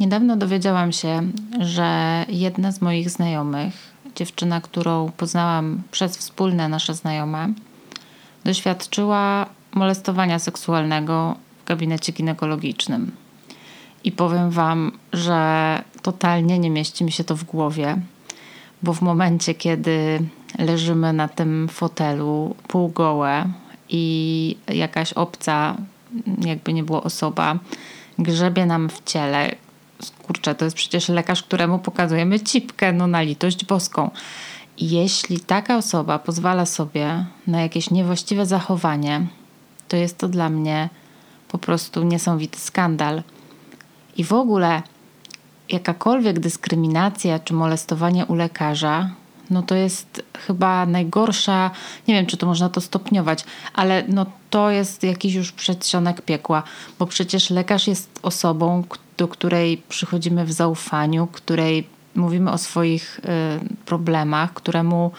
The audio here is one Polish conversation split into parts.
Niedawno dowiedziałam się, że jedna z moich znajomych, dziewczyna, którą poznałam przez wspólne nasze znajome, doświadczyła molestowania seksualnego w gabinecie ginekologicznym. I powiem Wam, że totalnie nie mieści mi się to w głowie, bo w momencie, kiedy leżymy na tym fotelu półgołe i jakaś obca, jakby nie było osoba, grzebie nam w ciele. Kurczę, to jest przecież lekarz, któremu pokazujemy cipkę, no na litość boską. Jeśli taka osoba pozwala sobie na jakieś niewłaściwe zachowanie, to jest to dla mnie po prostu niesamowity skandal. I w ogóle jakakolwiek dyskryminacja czy molestowanie u lekarza, no to jest chyba najgorsza, nie wiem czy to można to stopniować, ale no to jest jakiś już przedsionek piekła, bo przecież lekarz jest osobą, do której przychodzimy w zaufaniu, której mówimy o swoich y, problemach, któremu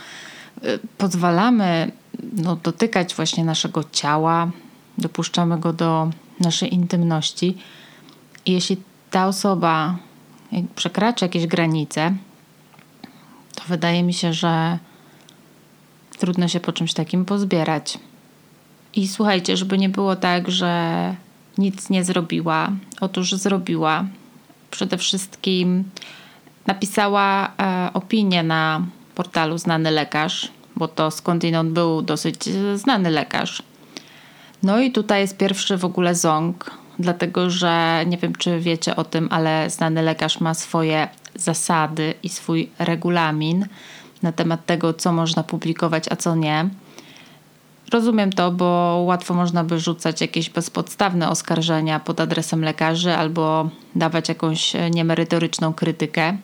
y, pozwalamy no, dotykać właśnie naszego ciała, dopuszczamy go do naszej intymności. I jeśli ta osoba przekracza jakieś granice, wydaje mi się, że trudno się po czymś takim pozbierać. I słuchajcie, żeby nie było tak, że nic nie zrobiła. Otóż zrobiła. Przede wszystkim napisała e, opinię na portalu Znany Lekarz, bo to skądinąd był dosyć znany lekarz. No i tutaj jest pierwszy w ogóle ząg, dlatego że nie wiem, czy wiecie o tym, ale znany lekarz ma swoje zasady i swój regulamin na temat tego, co można publikować, a co nie. Rozumiem to, bo łatwo można by rzucać jakieś bezpodstawne oskarżenia pod adresem lekarzy albo dawać jakąś niemerytoryczną krytykę.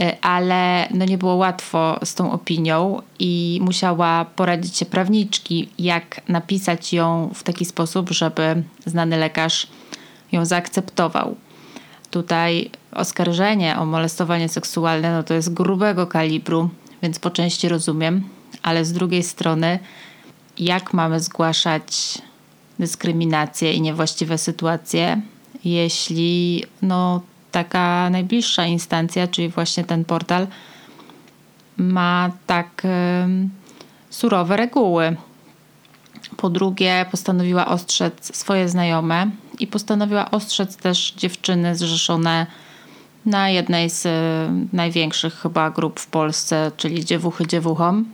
E, ale no nie było łatwo z tą opinią i musiała poradzić się prawniczki, jak napisać ją w taki sposób, żeby znany lekarz ją zaakceptował. Tutaj oskarżenie o molestowanie seksualne no to jest grubego kalibru, więc po części rozumiem, ale z drugiej strony, jak mamy zgłaszać dyskryminację i niewłaściwe sytuacje, jeśli no, taka najbliższa instancja, czyli właśnie ten portal, ma tak surowe reguły. Po drugie, postanowiła ostrzec swoje znajome i postanowiła ostrzec też dziewczyny zrzeszone na jednej z największych chyba grup w Polsce, czyli Dziewuchy Dziewuchom.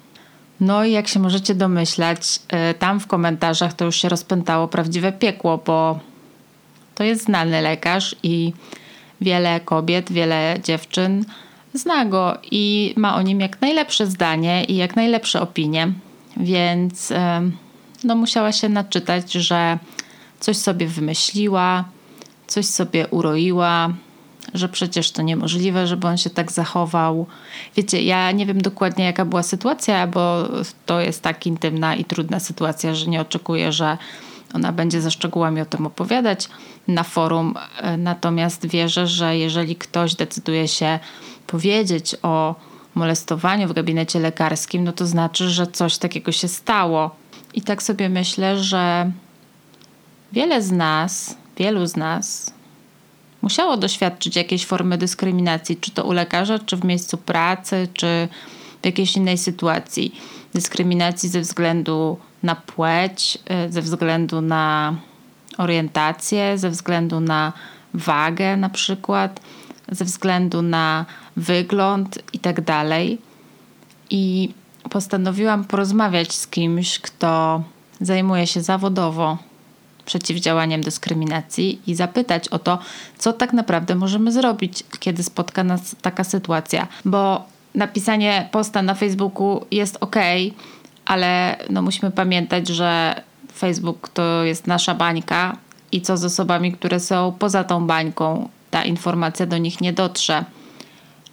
No i jak się możecie domyślać, e, tam w komentarzach to już się rozpętało prawdziwe piekło, bo to jest znany lekarz i wiele kobiet, wiele dziewczyn zna go i ma o nim jak najlepsze zdanie i jak najlepsze opinie, więc no, musiała się naczytać, że coś sobie wymyśliła, coś sobie uroiła, że przecież to niemożliwe, żeby on się tak zachował. Wiecie, ja nie wiem dokładnie, jaka była sytuacja, bo to jest tak intymna i trudna sytuacja, że nie oczekuję, że ona będzie ze szczegółami o tym opowiadać na forum. Natomiast wierzę, że jeżeli ktoś decyduje się powiedzieć o molestowaniu w gabinecie lekarskim, no to znaczy, że coś takiego się stało. I tak sobie myślę, że wiele z nas, wielu z nas musiało doświadczyć jakiejś formy dyskryminacji, czy to u lekarza, czy w miejscu pracy, czy w jakiejś innej sytuacji. Dyskryminacji ze względu na płeć, y, ze względu na orientację, ze względu na wagę, na przykład, ze względu na wygląd i tak dalej. I postanowiłam porozmawiać z kimś, kto zajmuje się zawodowo przeciwdziałaniem dyskryminacji i zapytać o to, co tak naprawdę możemy zrobić, kiedy spotka nas taka sytuacja. Bo napisanie posta na Facebooku jest ok, ale no musimy pamiętać, że Facebook to jest nasza bańka i co z osobami, które są poza tą bańką, ta informacja do nich nie dotrze.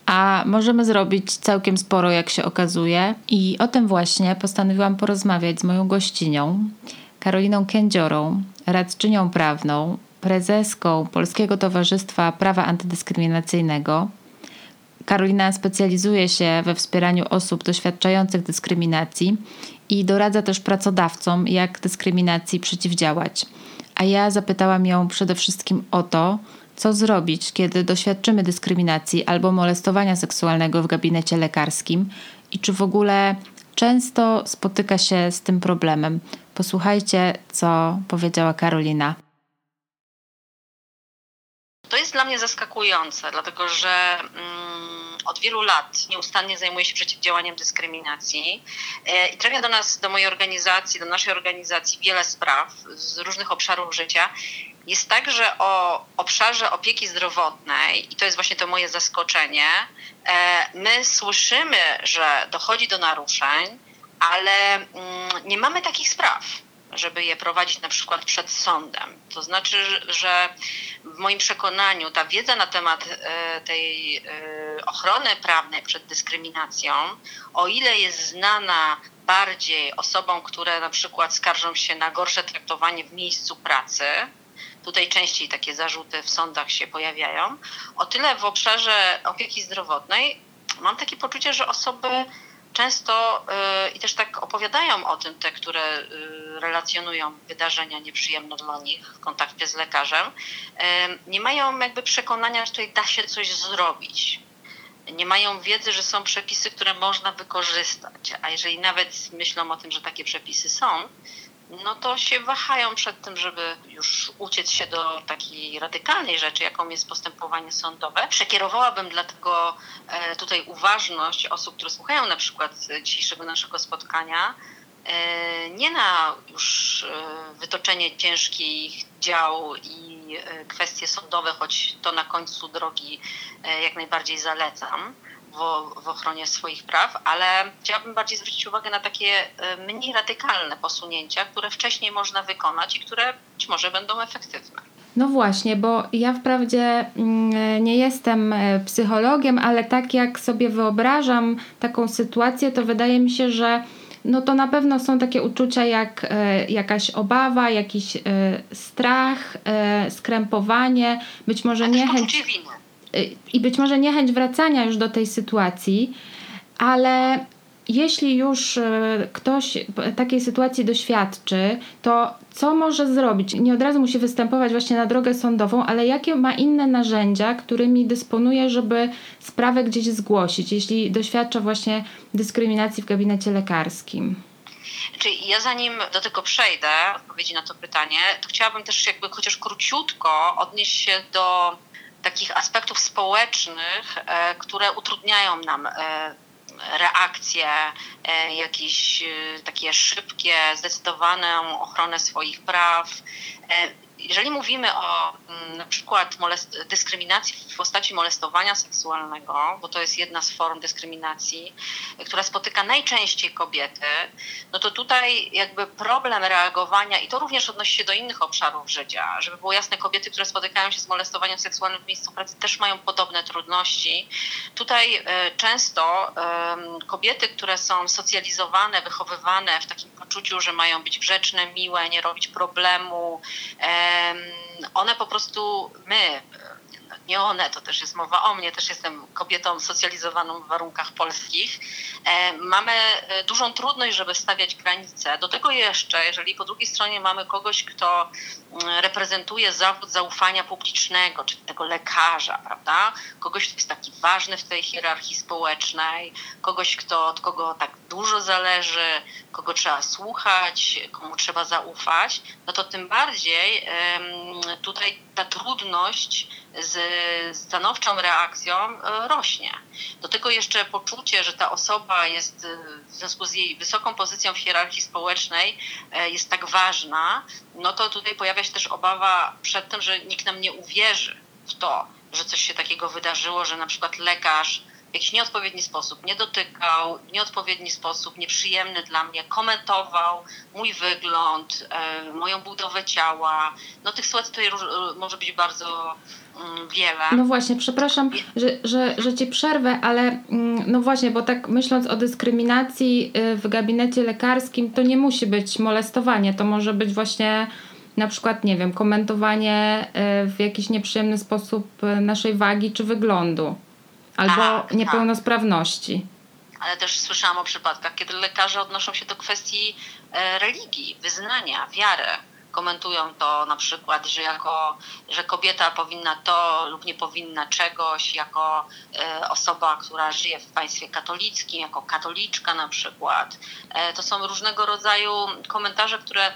A możemy zrobić całkiem sporo, jak się okazuje, i o tym właśnie postanowiłam porozmawiać z moją gościnią, Karoliną Kędziorą, radczynią prawną, prezeską Polskiego Towarzystwa Prawa Antydyskryminacyjnego. Karolina specjalizuje się we wspieraniu osób doświadczających dyskryminacji i doradza też pracodawcom, jak dyskryminacji przeciwdziałać. A ja zapytałam ją przede wszystkim o to, co zrobić, kiedy doświadczymy dyskryminacji albo molestowania seksualnego w gabinecie lekarskim i czy w ogóle często spotyka się z tym problemem. Posłuchajcie, co powiedziała Karolina. To jest dla mnie zaskakujące, dlatego że mm, od wielu lat nieustannie zajmuję się przeciwdziałaniem dyskryminacji e, i trafia do nas, do mojej organizacji, do naszej organizacji wiele spraw z różnych obszarów życia. Jest tak, że o obszarze opieki zdrowotnej, i to jest właśnie to moje zaskoczenie, e, my słyszymy, że dochodzi do naruszeń, ale mm, nie mamy takich spraw żeby je prowadzić na przykład przed sądem. To znaczy, że w moim przekonaniu ta wiedza na temat e, tej e, ochrony prawnej przed dyskryminacją, o ile jest znana bardziej osobom, które na przykład skarżą się na gorsze traktowanie w miejscu pracy, tutaj częściej takie zarzuty w sądach się pojawiają, o tyle w obszarze opieki zdrowotnej mam takie poczucie, że osoby często y, i też tak opowiadają o tym te, które y, relacjonują wydarzenia nieprzyjemne dla nich w kontakcie z lekarzem, y, nie mają jakby przekonania, że tutaj da się coś zrobić. Nie mają wiedzy, że są przepisy, które można wykorzystać, a jeżeli nawet myślą o tym, że takie przepisy są, no to się wahają przed tym, żeby już uciec się do takiej radykalnej rzeczy, jaką jest postępowanie sądowe. Przekierowałabym dlatego e, tutaj uważność osób, które słuchają na przykład dzisiejszego naszego spotkania, e, nie na już e, wytoczenie ciężkich dział i kwestie sądowe, choć to na końcu drogi jak najbardziej zalecam w, w ochronie swoich praw, ale chciałabym bardziej zwrócić uwagę na takie e, mniej radykalne posunięcia, które wcześniej można wykonać i które być może będą efektywne. No właśnie, bo ja wprawdzie mm, nie jestem e, psychologiem, ale tak jak sobie wyobrażam taką sytuację, to wydaje mi się, że no to na pewno są takie uczucia jak e, jakaś obawa, jakiś e, strach, e, skrępowanie, być może niechęć. Winy. Y, i być może niechęć wracania już do tej sytuacji, ale jeśli już y, ktoś takiej sytuacji doświadczy, to co może zrobić? Nie od razu musi występować właśnie na drogę sądową, ale jakie ma inne narzędzia, którymi dysponuje, żeby sprawę gdzieś zgłosić, jeśli doświadcza właśnie dyskryminacji w gabinecie lekarskim? Czyli ja zanim do tego przejdę, odpowiedzi na to pytanie, to chciałabym też jakby chociaż króciutko odnieść się do takich aspektów społecznych, e, które utrudniają nam e, reakcje, e, jakieś takie szybkie, zdecydowaną ochronę swoich praw. Jeżeli mówimy o mm, na przykład dyskryminacji w postaci molestowania seksualnego, bo to jest jedna z form dyskryminacji, która spotyka najczęściej kobiety, no to tutaj jakby problem reagowania, i to również odnosi się do innych obszarów życia, żeby było jasne, kobiety, które spotykają się z molestowaniem seksualnym w miejscu pracy też mają podobne trudności. Tutaj e, często kobiety, które są socjalizowane, wychowywane w takim poczuciu, że mają być grzeczne, miłe, nie robić problemu, one po prostu, my, nie one, to też jest mowa o mnie, też jestem kobietą socjalizowaną w warunkach polskich. Mamy e, dużą trudność, żeby stawiać granice. Do tego jeszcze, jeżeli po drugiej stronie mamy kogoś, kto mm, reprezentuje zawód zaufania publicznego, czyli tego lekarza, prawda? Kogoś, kto jest taki ważny w tej hierarchii społecznej, kogoś, kto, od kogo tak dużo zależy, kogo trzeba słuchać, komu trzeba zaufać, no to tym bardziej tutaj ta trudność z stanowczą reakcją e, rośnie. Do tego jeszcze poczucie, że ta osoba jest e, w związku z jej wysoką pozycją w hierarchii społecznej e, jest tak ważna, no to tutaj pojawia się też obawa przed tym, że nikt nam nie uwierzy w to, że coś się takiego wydarzyło, że na przykład lekarz w jakiś nieodpowiedni sposób nie dotykał, w nieodpowiedni sposób, nieprzyjemny dla mnie, komentował mój wygląd, e, moją budowę ciała. No tych sytuacji tutaj e, może być bardzo mm, wiele. No właśnie, przepraszam, że, że, że ci przerwę, ale mm, no właśnie, bo tak myśląc o dyskryminacji y, w gabinecie lekarskim, to nie musi być molestowanie, to może być właśnie na przykład, nie wiem, komentowanie w jakiś nieprzyjemny sposób naszej wagi czy wyglądu albo tak, niepełnosprawności. Tak. Ale też słyszałam o przypadkach, kiedy lekarze odnoszą się do kwestii e, religii, wyznania, wiary komentują to na przykład, że jako, że kobieta powinna to lub nie powinna czegoś, jako e, osoba, która żyje w państwie katolickim, jako katoliczka na przykład. E, to są różnego rodzaju komentarze, które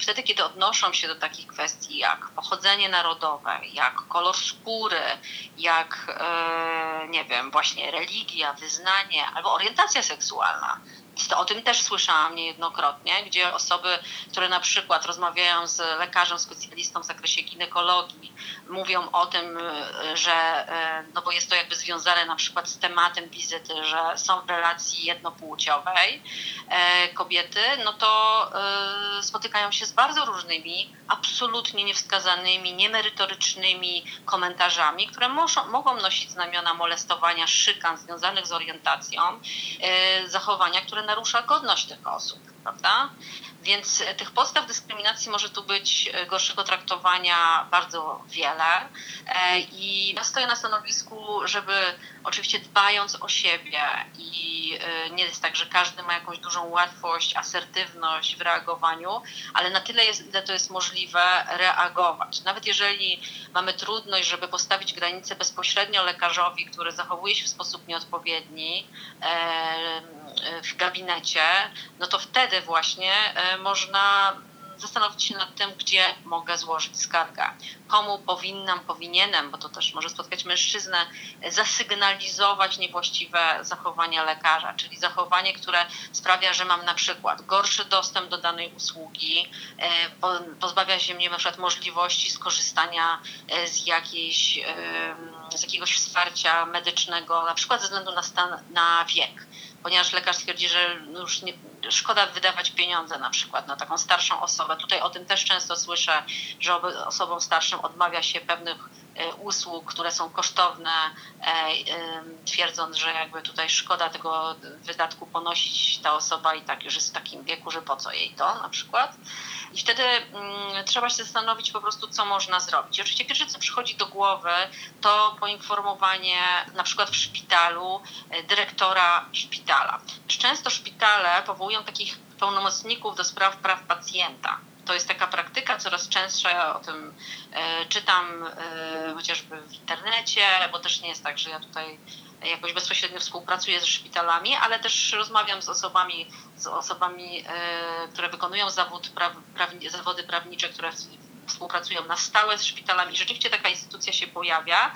wtedy, kiedy odnoszą się do takich kwestii jak pochodzenie narodowe, jak kolor skóry, jak e, nie wiem, właśnie religia, wyznanie albo orientacja seksualna, o tym też słyszałam niejednokrotnie, gdzie osoby, które na przykład rozmawiają z lekarzem specjalistą w zakresie ginekologii, mówią o tym, że, e, no bo jest to jakby związane na przykład z tematem wizyty, że są w relacji jednopłciowej e, kobiety, no to e, spotykają się z bardzo różnymi, absolutnie niewskazanymi, niemerytorycznymi komentarzami, które muszą, mogą nosić znamiona molestowania, szykan związanych z orientacją, zachowania, które narusza godność tych osób, prawda? Więc e, tych podstaw dyskryminacji może tu być e, gorszego traktowania bardzo wiele. E, I ja stoję na stanowisku, żeby oczywiście dbając o siebie i nie jest tak, że każdy ma jakąś dużą łatwość, asertywność w reagowaniu, ale na tyle, jest, ile to jest możliwe, reagować. Nawet jeżeli mamy trudność, żeby postawić granicę bezpośrednio lekarzowi, który zachowuje się w sposób nieodpowiedni w gabinecie, no to wtedy właśnie można zastanowić się nad tym, gdzie mogę złożyć skargę. Komu powinnam, powinienem, bo to też może spotkać mężczyznę, zasygnalizować niewłaściwe zachowania lekarza, czyli zachowanie, które sprawia, że mam na przykład gorszy dostęp do danej usługi, e, pozbawia się mnie na przykład możliwości skorzystania e, z, jakiejś, z jakiegoś wsparcia medycznego, na przykład ze względu na stan, na wiek ponieważ lekarz twierdzi, że już nie, szkoda wydawać pieniądze na przykład na taką starszą osobę. Tutaj o tym też często słyszę, że osobom starszym odmawia się pewnych usług, które są kosztowne, e, twierdząc, że jakby tutaj szkoda tego wydatku ponosić ta osoba i tak już jest w takim wieku, że po co jej to na przykład. I wtedy mm, trzeba się zastanowić po prostu, co można zrobić. Oczywiście pierwsze, co przychodzi do głowy, to poinformowanie na przykład w szpitalu e, dyrektora szpitala. Często szpitale powołują takich pełnomocników do spraw praw pacjenta. To jest taka praktyka coraz częstsza, o tym e, czytam e, chociażby w internecie, bo też nie jest tak, że ja tutaj jakoś bezpośrednio współpracuję ze szpitalami, ale też rozmawiam z osobami, z osobami, e, które wykonują zawód praw, zawody prawnicze, które współpracują na stałe z szpitalami rzeczywiście taka instytucja się pojawia.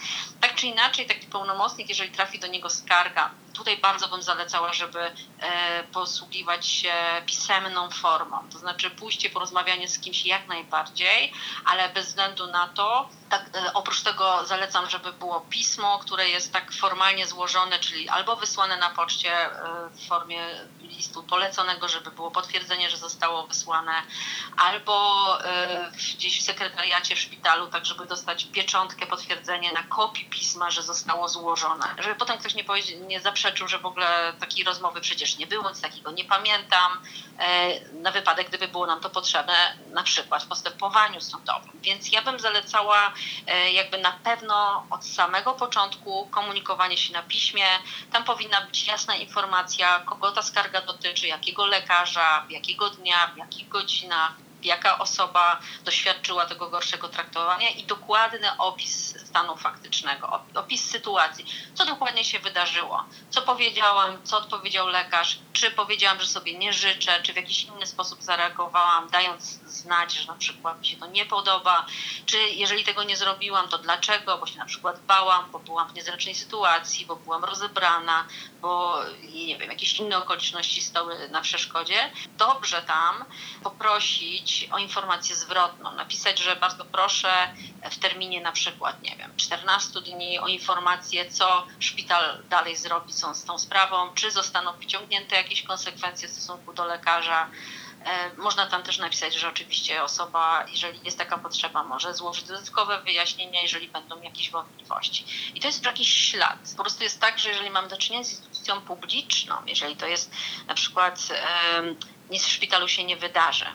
Tak czy inaczej, taki pełnomocnik, jeżeli trafi do niego skarga, tutaj bardzo bym zalecała, żeby e, posługiwać się pisemną formą, to znaczy pójście, porozmawianie z kimś jak najbardziej, ale bez względu na to, tak, e, oprócz tego zalecam, żeby było pismo, które jest tak formalnie złożone, czyli albo wysłane na poczcie e, w formie listu poleconego, żeby było potwierdzenie, że zostało wysłane, albo gdzieś w sekretariacie w szpitalu, tak żeby dostać pieczątkę, potwierdzenie na kopii pisma, że zostało złożone. Żeby potem ktoś nie, nie zaprzeczył, że w ogóle takiej rozmowy przecież nie było, nic takiego nie pamiętam, e, na wypadek, gdyby było nam to potrzebne, na przykład w postępowaniu sądowym. Więc ja bym zalecała e, jakby na pewno od samego początku komunikowanie się na piśmie. Tam powinna być jasna informacja, kogo ta skarga dotyczy, jakiego lekarza, jakiego dnia, w jakich godzinach, jaka osoba doświadczyła tego gorszego traktowania i dokładny opis stanu faktycznego, opis sytuacji, co dokładnie się wydarzyło, co powiedziałam, co odpowiedział lekarz, czy powiedziałam, że sobie nie życzę, czy w jakiś inny sposób zareagowałam, dając znać, że na przykład mi się to nie podoba, czy jeżeli tego nie zrobiłam, to dlaczego, bo się na przykład bałam, bo byłam w niezręcznej sytuacji, bo byłam rozebrana, bo nie wiem, jakieś inne okoliczności stały na przeszkodzie. Dobrze tam poprosić o informację zwrotną, napisać, że bardzo proszę w terminie na przykład, nie wiem, 14 dni o informację, co szpital dalej zrobi z tą sprawą, czy zostaną wyciągnięte jakieś konsekwencje w stosunku do lekarza. E, można tam też napisać, że oczywiście osoba, jeżeli jest taka potrzeba, może złożyć dodatkowe wyjaśnienia, jeżeli będą jakieś wątpliwości. I to jest jakiś ślad. Po prostu jest tak, że jeżeli mam do czynienia z instytucją publiczną, jeżeli to jest na przykład nic w szpitalu się nie wydarzy,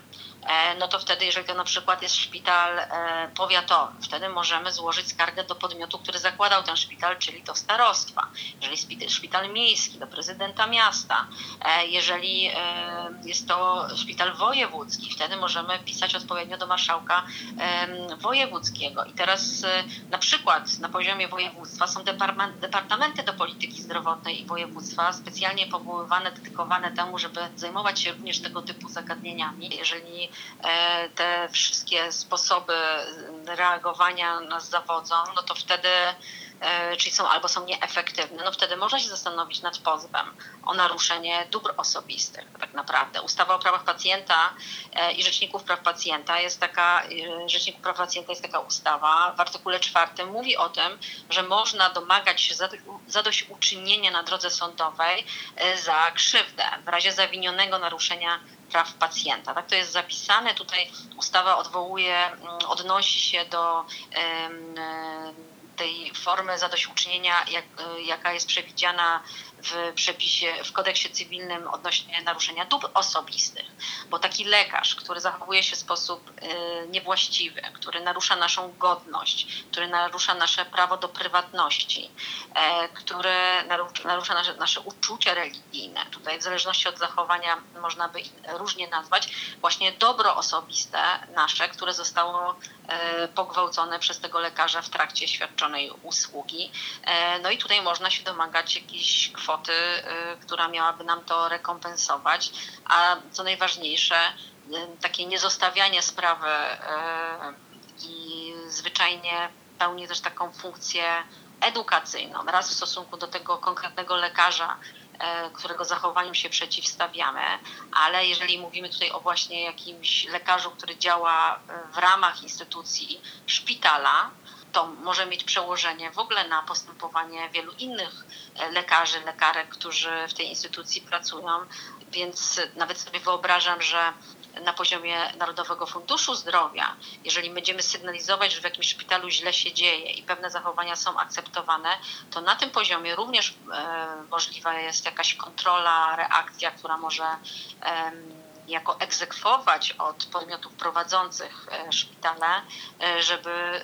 no to wtedy, jeżeli to na przykład jest szpital e, powiatowy, wtedy możemy złożyć skargę do podmiotu, który zakładał ten szpital, czyli do starostwa. Jeżeli szpital miejski, do prezydenta miasta. E, jeżeli jest to szpital wojewódzki, wtedy możemy pisać odpowiednio do marszałka wojewódzkiego. I teraz na przykład na poziomie województwa są departamenty do polityki zdrowotnej i województwa specjalnie powoływane, dedykowane temu, żeby zajmować się również tego typu zagadnieniami. Jeżeli E, te wszystkie sposoby reagowania nas zawodzą, no to wtedy czyli są albo są nieefektywne, no wtedy można się zastanowić nad pozwem o naruszenie dóbr osobistych tak naprawdę. Ustawa o prawach pacjenta e, i Rzeczników Praw Pacjenta jest taka, Rzeczników Praw Pacjenta jest taka ustawa, w artykule czwartym mówi o tym, że można domagać się zadośćuczynienia na drodze sądowej za krzywdę w razie zawinionego naruszenia praw pacjenta. Tak to jest zapisane. Tutaj ustawa odwołuje, mm, odnosi się do tej formy zadośćuczynienia, jak, jaka jest przewidziana w przepisie, w kodeksie cywilnym odnośnie naruszenia dóbr osobistych, bo taki lekarz, który zachowuje się w sposób y, niewłaściwy, który narusza naszą godność, który narusza nasze prawo do prywatności, e, który narusza nasze, nasze uczucia religijne, tutaj w zależności od zachowania można by różnie nazwać, właśnie dobro osobiste nasze, które zostało e, pogwałcone przez tego lekarza w trakcie świadczonej usługi. E, no i tutaj można się domagać jakichś kwoty, y, która miałaby nam to rekompensować, a co najważniejsze, y, takie niezostawianie sprawy y, i zwyczajnie pełni też taką funkcję edukacyjną, raz w stosunku do tego konkretnego lekarza, którego zachowaniu się przeciwstawiamy, ale jeżeli mówimy tutaj o właśnie jakimś lekarzu, który działa w ramach instytucji szpitala, to może mieć przełożenie w ogóle na postępowanie wielu innych e, lekarzy, lekarek, którzy w tej instytucji pracują. Więc nawet sobie wyobrażam, że na poziomie Narodowego Funduszu Zdrowia, jeżeli będziemy sygnalizować, że w jakimś szpitalu źle się dzieje i pewne zachowania są akceptowane, to na tym poziomie również e, możliwa jest jakaś kontrola, reakcja, która może jako egzekwować od podmiotów prowadzących e, szpitale, e, żeby e,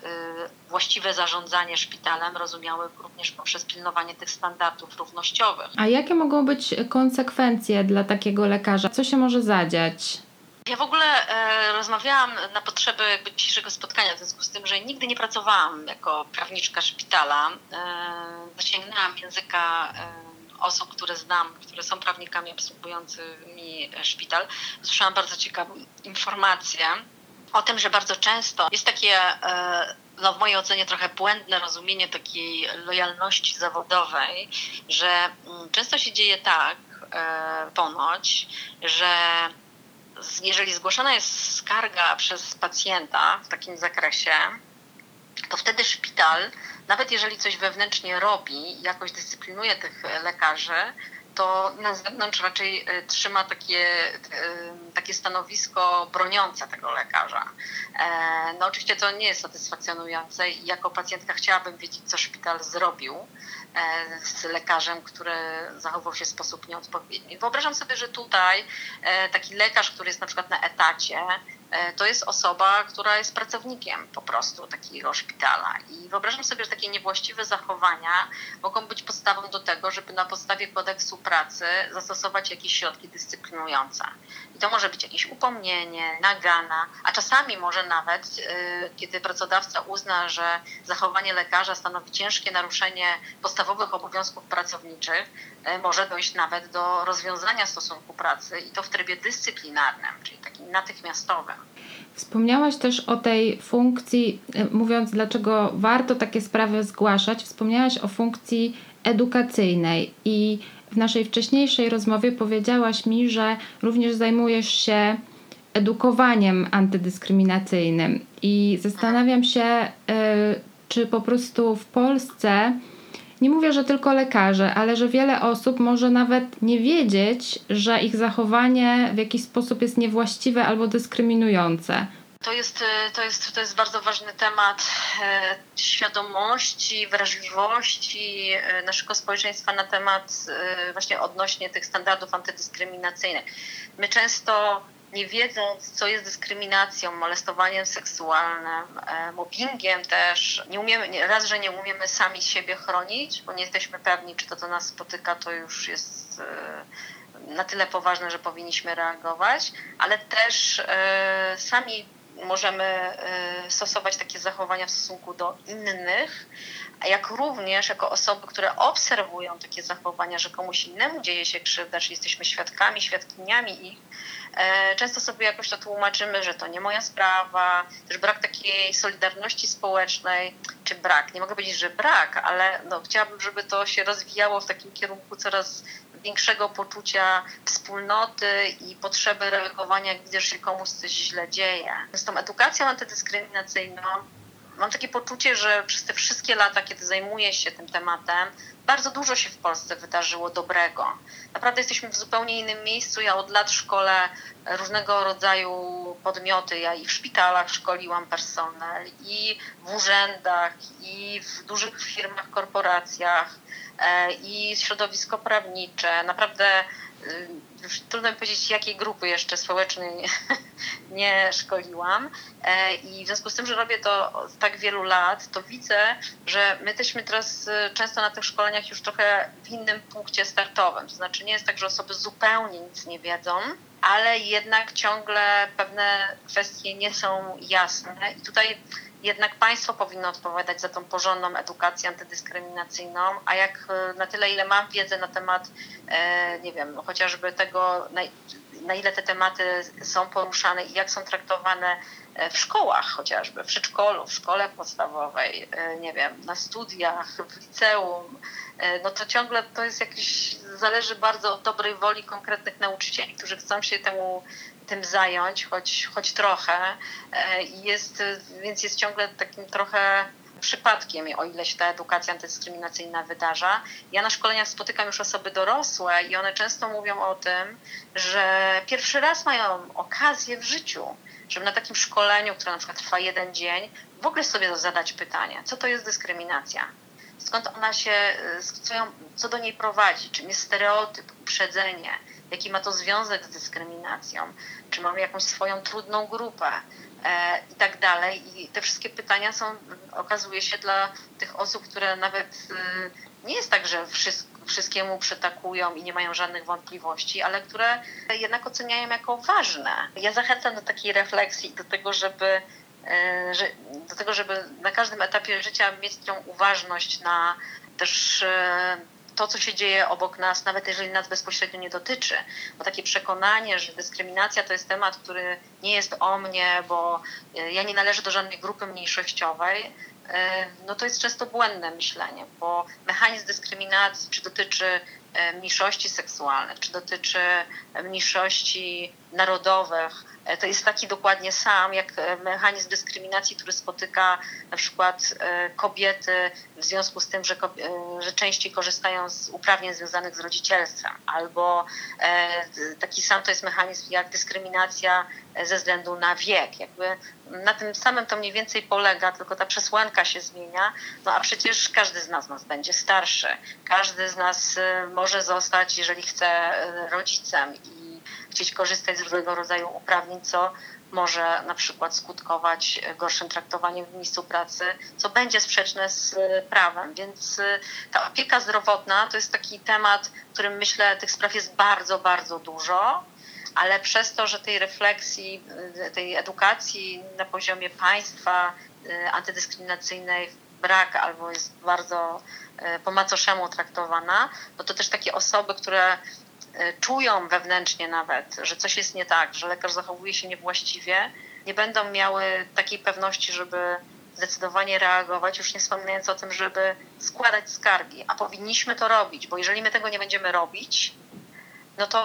właściwe zarządzanie szpitalem rozumiały również poprzez pilnowanie tych standardów równościowych. A jakie mogą być konsekwencje dla takiego lekarza? Co się może zadziać? Ja w ogóle e, rozmawiałam na potrzeby dzisiejszego spotkania, w związku z tym, że nigdy nie pracowałam jako prawniczka szpitala. E, zasięgnęłam języka e, osób, które znam, które są prawnikami obsługującymi szpital, słyszałam bardzo ciekawą informację o tym, że bardzo często jest takie, e, no w mojej ocenie trochę błędne rozumienie takiej lojalności zawodowej, że mm, często się dzieje tak, e, ponoć, że jeżeli zgłoszona jest skarga przez pacjenta w takim zakresie, to wtedy szpital nawet jeżeli coś wewnętrznie robi, jakoś dyscyplinuje tych lekarzy, to na zewnątrz raczej e, trzyma takie, e, takie stanowisko broniące tego lekarza. E, no oczywiście to nie jest satysfakcjonujące i jako pacjentka chciałabym wiedzieć, co szpital zrobił z lekarzem, który zachował się w sposób nieodpowiedni. Wyobrażam sobie, że tutaj taki lekarz, który jest na przykład na etacie, E, to jest osoba, która jest pracownikiem po prostu takiego szpitala. I wyobrażam sobie, że takie niewłaściwe zachowania mogą być podstawą do tego, żeby na podstawie kodeksu pracy zastosować jakieś środki dyscyplinujące. I to może być jakieś upomnienie, nagana, a czasami może nawet, e, kiedy pracodawca uzna, że zachowanie lekarza stanowi ciężkie naruszenie podstawowych obowiązków pracowniczych, e, może dojść nawet do rozwiązania stosunku pracy i to w trybie dyscyplinarnym, czyli takim natychmiastowym. Wspomniałaś też o tej funkcji, e, mówiąc dlaczego warto takie sprawy zgłaszać, wspomniałaś o funkcji edukacyjnej i w naszej wcześniejszej rozmowie powiedziałaś mi, że również zajmujesz się edukowaniem antydyskryminacyjnym i zastanawiam się, e, czy po prostu w Polsce nie mówię, że tylko lekarze, ale że wiele osób może nawet nie wiedzieć, że ich zachowanie w jakiś sposób jest niewłaściwe albo dyskryminujące. To jest, e, to, jest, to jest bardzo ważny temat e, świadomości, wrażliwości e, naszego społeczeństwa na temat właśnie odnośnie tych standardów antydyskryminacyjnych. My często nie wiedząc, co jest dyskryminacją, molestowaniem seksualnym, e, mobbingiem też, nie umiemy, raz, że nie umiemy sami siebie chronić, bo nie jesteśmy pewni, czy to, co nas spotyka, to już jest e, na tyle poważne, że powinniśmy reagować, ale też e, sami możemy stosować takie zachowania w stosunku do innych, jak również jako osoby, które obserwują takie zachowania, że komuś innemu dzieje się krzywda, czy jesteśmy świadkami, świadkiniami ich, często sobie jakoś to tłumaczymy, że to nie moja sprawa, też brak takiej solidarności społecznej, czy brak, nie mogę powiedzieć, że brak, ale no, chciałabym, żeby to się rozwijało w takim kierunku coraz większego poczucia wspólnoty i potrzeby reagowania, jak widzę, że się komuś coś źle dzieje. Z tą edukacją antydyskryminacyjną mam takie poczucie, że przez te wszystkie lata, kiedy zajmuję się tym tematem, bardzo dużo się w Polsce wydarzyło dobrego. Naprawdę jesteśmy w zupełnie innym miejscu. Ja od lat szkolę różnego rodzaju podmioty. Ja i w szpitalach szkoliłam personel, i w urzędach, i w dużych firmach, korporacjach, e, i środowisko prawnicze. Naprawdę y, trudno mi powiedzieć, jakiej grupy jeszcze społecznej nie szkoliłam. E, I w związku z tym, że robię to od tak wielu lat, to widzę, że my jesteśmy teraz e, często na tych szkoleniach już trochę w innym punkcie startowym. To znaczy nie jest tak, że osoby zupełnie nic nie wiedzą, ale jednak ciągle pewne kwestie nie są jasne. I tutaj jednak państwo powinno odpowiadać za tą porządną edukację antydyskryminacyjną, a jak e, na tyle, ile mam wiedzę na temat, e, nie wiem, chociażby tego, na, na ile te tematy są poruszane i jak są traktowane w szkołach chociażby, w przedszkolu, w szkole podstawowej, nie wiem, na studiach, w liceum, no to ciągle to jest jakiś, zależy bardzo od dobrej woli konkretnych nauczycieli, którzy chcą się temu tym zająć, choć, choć trochę. E, jest, więc jest ciągle takim trochę przypadkiem, o ile się ta edukacja antydyskryminacyjna wydarza. Ja na szkoleniach spotykam już osoby dorosłe i one często mówią o tym, że pierwszy raz mają okazję w życiu, żeby na takim szkoleniu, które na przykład trwa jeden dzień, w ogóle sobie zadać pytanie, co to jest dyskryminacja? Skąd ona się, co, ją, co do niej prowadzi? Czym jest stereotyp, uprzedzenie? jaki ma to związek z dyskryminacją, czy mamy jakąś swoją trudną grupę e, i tak dalej. I te wszystkie pytania są, okazuje się, dla tych osób, które nawet e, nie jest tak, że wszystkiemu przytakują i nie mają żadnych wątpliwości, ale które jednak oceniają jako ważne. Ja zachęcam do takiej refleksji, do tego, żeby e, do tego, żeby na każdym etapie życia mieć tą uważność na też e, to, co się dzieje obok nas, nawet jeżeli nas bezpośrednio nie dotyczy. Bo takie przekonanie, że dyskryminacja to jest temat, który nie jest o mnie, bo e, ja nie należę do żadnej grupy mniejszościowej, no to jest często błędne myślenie, bo mechanizm dyskryminacji, czy dotyczy e, mniejszości seksualnych, czy dotyczy mniejszości narodowych, E, to jest taki dokładnie sam jak e, mechanizm dyskryminacji, który spotyka na przykład e, kobiety w związku z tym, że, że częściej korzystają z uprawnień związanych z rodzicielstwem, albo taki sam to jest mechanizm jak dyskryminacja ze względu na wiek. Jakby na tym samym to mniej więcej polega, tylko ta przesłanka się zmienia, no a przecież każdy z nas, nas będzie starszy, każdy z nas może zostać, jeżeli chce, rodzicem i chcieć korzystać z różnego rodzaju uprawnień, co może na przykład skutkować gorszym traktowaniem w miejscu pracy, co będzie sprzeczne z prawem. Więc y, ta opieka zdrowotna to jest taki temat, w którym myślę, tych spraw jest bardzo, bardzo dużo, ale przez to, że tej refleksji, y, tej edukacji na poziomie państwa y, antydyskryminacyjnej brak albo jest bardzo po macoszemu traktowana, no to też takie osoby, które czują wewnętrznie nawet, że coś jest nie tak, że lekarz zachowuje się niewłaściwie, nie będą miały takiej pewności, żeby zdecydowanie reagować, już nie wspominając o tym, żeby składać skargi, a powinniśmy to robić, bo jeżeli my tego nie będziemy robić, no to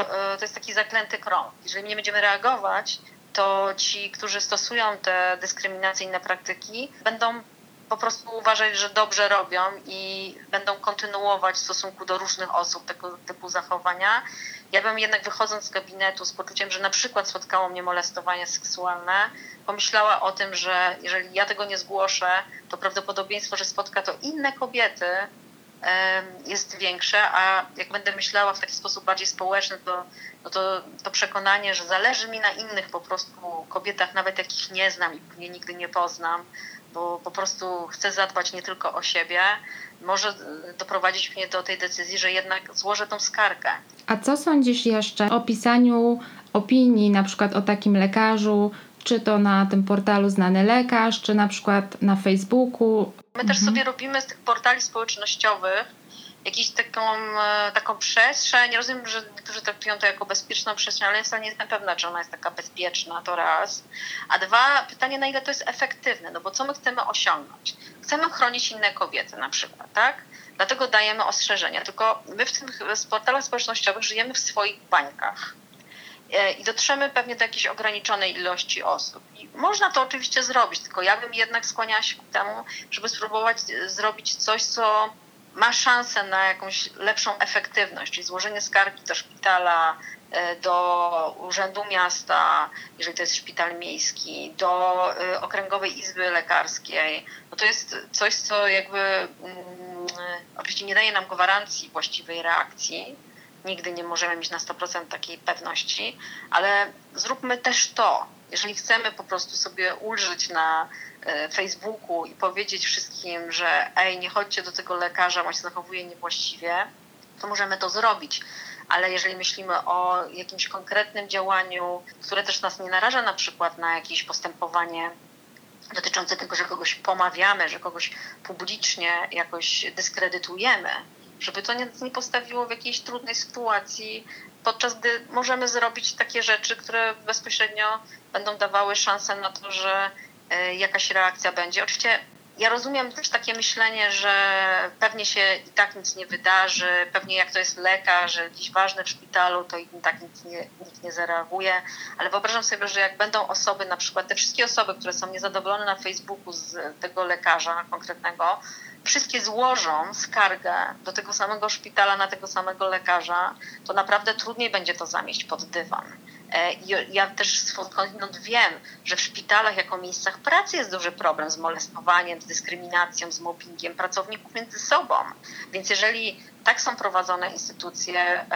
e, to jest taki zaklęty krąg. Jeżeli nie będziemy reagować, to ci, którzy stosują te dyskryminacyjne praktyki, będą po prostu uważać, że dobrze robią i będą kontynuować w stosunku do różnych osób tego typu zachowania. Ja bym jednak wychodząc z gabinetu z poczuciem, że na przykład spotkało mnie molestowanie seksualne, pomyślała o tym, że jeżeli ja tego nie zgłoszę, to prawdopodobieństwo, że spotka to inne kobiety, jest większe, a jak będę myślała w taki sposób bardziej społeczny, to, no to, to przekonanie, że zależy mi na innych po prostu kobietach, nawet jakich nie znam i pewnie nigdy nie poznam, bo po prostu chcę zadbać nie tylko o siebie, może doprowadzić mnie do tej decyzji, że jednak złożę tą skargę. A co sądzisz jeszcze o pisaniu opinii, na przykład o takim lekarzu, czy to na tym portalu Znany Lekarz, czy na przykład na Facebooku? My mhm. też sobie robimy z tych portali społecznościowych jakąś taką, e, taką przestrzeń. Rozumiem, że niektórzy traktują to jako bezpieczną przestrzeń, ale ja nie jestem pewna, czy ona jest taka bezpieczna, to raz. A dwa, pytanie, na ile to jest efektywne, no bo co my chcemy osiągnąć? Chcemy chronić inne kobiety na przykład, tak? Dlatego dajemy ostrzeżenia. Tylko my w tych portalach społecznościowych żyjemy w swoich bańkach i dotrzemy pewnie do jakiejś ograniczonej ilości osób. I można to oczywiście zrobić, tylko ja bym jednak skłaniała się ku temu, żeby spróbować e, zrobić coś, co ma szansę na jakąś lepszą efektywność, czyli złożenie skargi do szpitala, e, do Urzędu Miasta, jeżeli to jest szpital miejski, do e, Okręgowej Izby Lekarskiej, no to jest coś, co jakby mm, oczywiście nie daje nam gwarancji właściwej reakcji. Nigdy nie możemy mieć na 100% takiej pewności, ale zróbmy też to. Jeżeli chcemy po prostu sobie ulżyć na E, Facebooku i powiedzieć wszystkim, że ej, nie chodźcie do tego lekarza, on się zachowuje niewłaściwie, to możemy to zrobić. Ale jeżeli myślimy o jakimś konkretnym działaniu, które też nas nie naraża na przykład na jakieś postępowanie dotyczące tego, że kogoś pomawiamy, że kogoś publicznie jakoś dyskredytujemy, żeby to nie, nie postawiło w jakiejś trudnej sytuacji, podczas gdy możemy zrobić takie rzeczy, które bezpośrednio będą dawały szansę na to, że E, jakaś reakcja będzie. Oczywiście ja rozumiem też takie myślenie, że pewnie się i tak nic nie wydarzy, pewnie jak to jest lekarz, gdzieś ważny w szpitalu, to i tak nic nie, nikt nie zareaguje, ale wyobrażam sobie, że jak będą osoby, na przykład te wszystkie osoby, które są niezadowolone na Facebooku z tego lekarza konkretnego, wszystkie złożą skargę do tego samego szpitala, na tego samego lekarza, to naprawdę trudniej będzie to zamieść pod dywan. E, ja też skądinąd wiem, że w szpitalach jako miejscach pracy jest duży problem z molestowaniem, z dyskryminacją, z mobbingiem pracowników między sobą. Więc jeżeli tak są prowadzone instytucje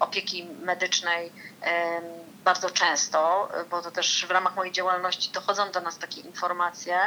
opieki medycznej bardzo często, bo to też w ramach mojej działalności dochodzą do nas takie informacje,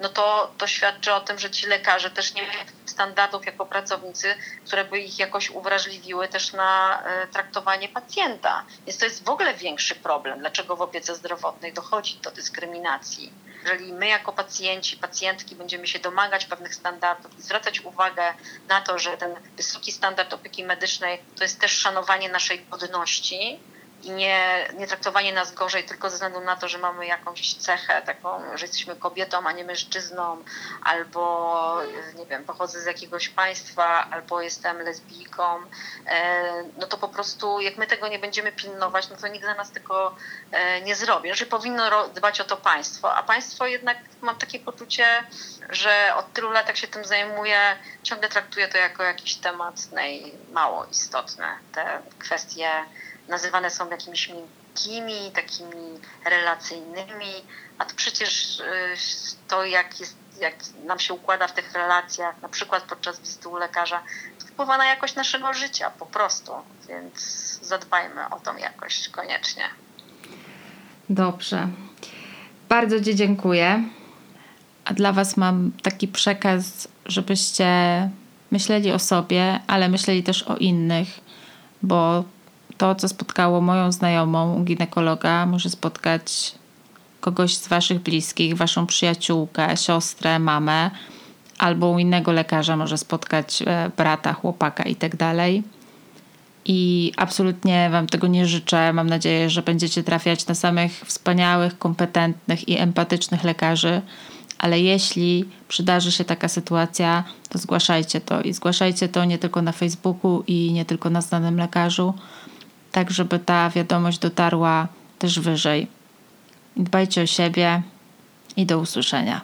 no to, to świadczy o tym, że ci lekarze też nie mają standardów jako pracownicy, które by ich jakoś uwrażliwiły też na e, traktowanie pacjenta. Więc to jest w ogóle większy problem, dlaczego w opiece zdrowotnej dochodzi do dyskryminacji. Jeżeli my jako pacjenci, pacjentki będziemy się domagać pewnych standardów i zwracać uwagę na to, że ten wysoki standard opieki medycznej to jest też szanowanie naszej godności, i nie, nie traktowanie nas gorzej tylko ze względu na to, że mamy jakąś cechę taką, że jesteśmy kobietą, a nie mężczyzną, albo nie wiem, pochodzę z jakiegoś państwa, albo jestem lesbijką, e, no to po prostu jak my tego nie będziemy pilnować, no to nikt za nas tego e, nie zrobi. Znaczy powinno dbać o to państwo, a państwo jednak mam takie poczucie, że od tylu lat jak się tym zajmuje, ciągle traktuje to jako jakiś temat mało istotny. Te kwestie nazywane są jakimiś miękkimi, takimi relacyjnymi, a to przecież y, to, jak, jest, jak nam się układa w tych relacjach, na przykład podczas wizyty u lekarza, to wpływa na jakość naszego życia po prostu, więc zadbajmy o tą jakość koniecznie. Dobrze. Bardzo Ci dziękuję. A dla Was mam taki przekaz, żebyście myśleli o sobie, ale myśleli też o innych, bo to, co spotkało moją znajomą ginekologa, może spotkać kogoś z Waszych bliskich, Waszą przyjaciółkę, siostrę, mamę, albo u innego lekarza może spotkać e, brata, chłopaka itd. Tak I absolutnie Wam tego nie życzę. Mam nadzieję, że będziecie trafiać na samych wspaniałych, kompetentnych i empatycznych lekarzy. Ale jeśli przydarzy się taka sytuacja, to zgłaszajcie to. I zgłaszajcie to nie tylko na Facebooku i nie tylko na znanym lekarzu, tak żeby ta wiadomość dotarła też wyżej. Dbajcie o siebie i do usłyszenia.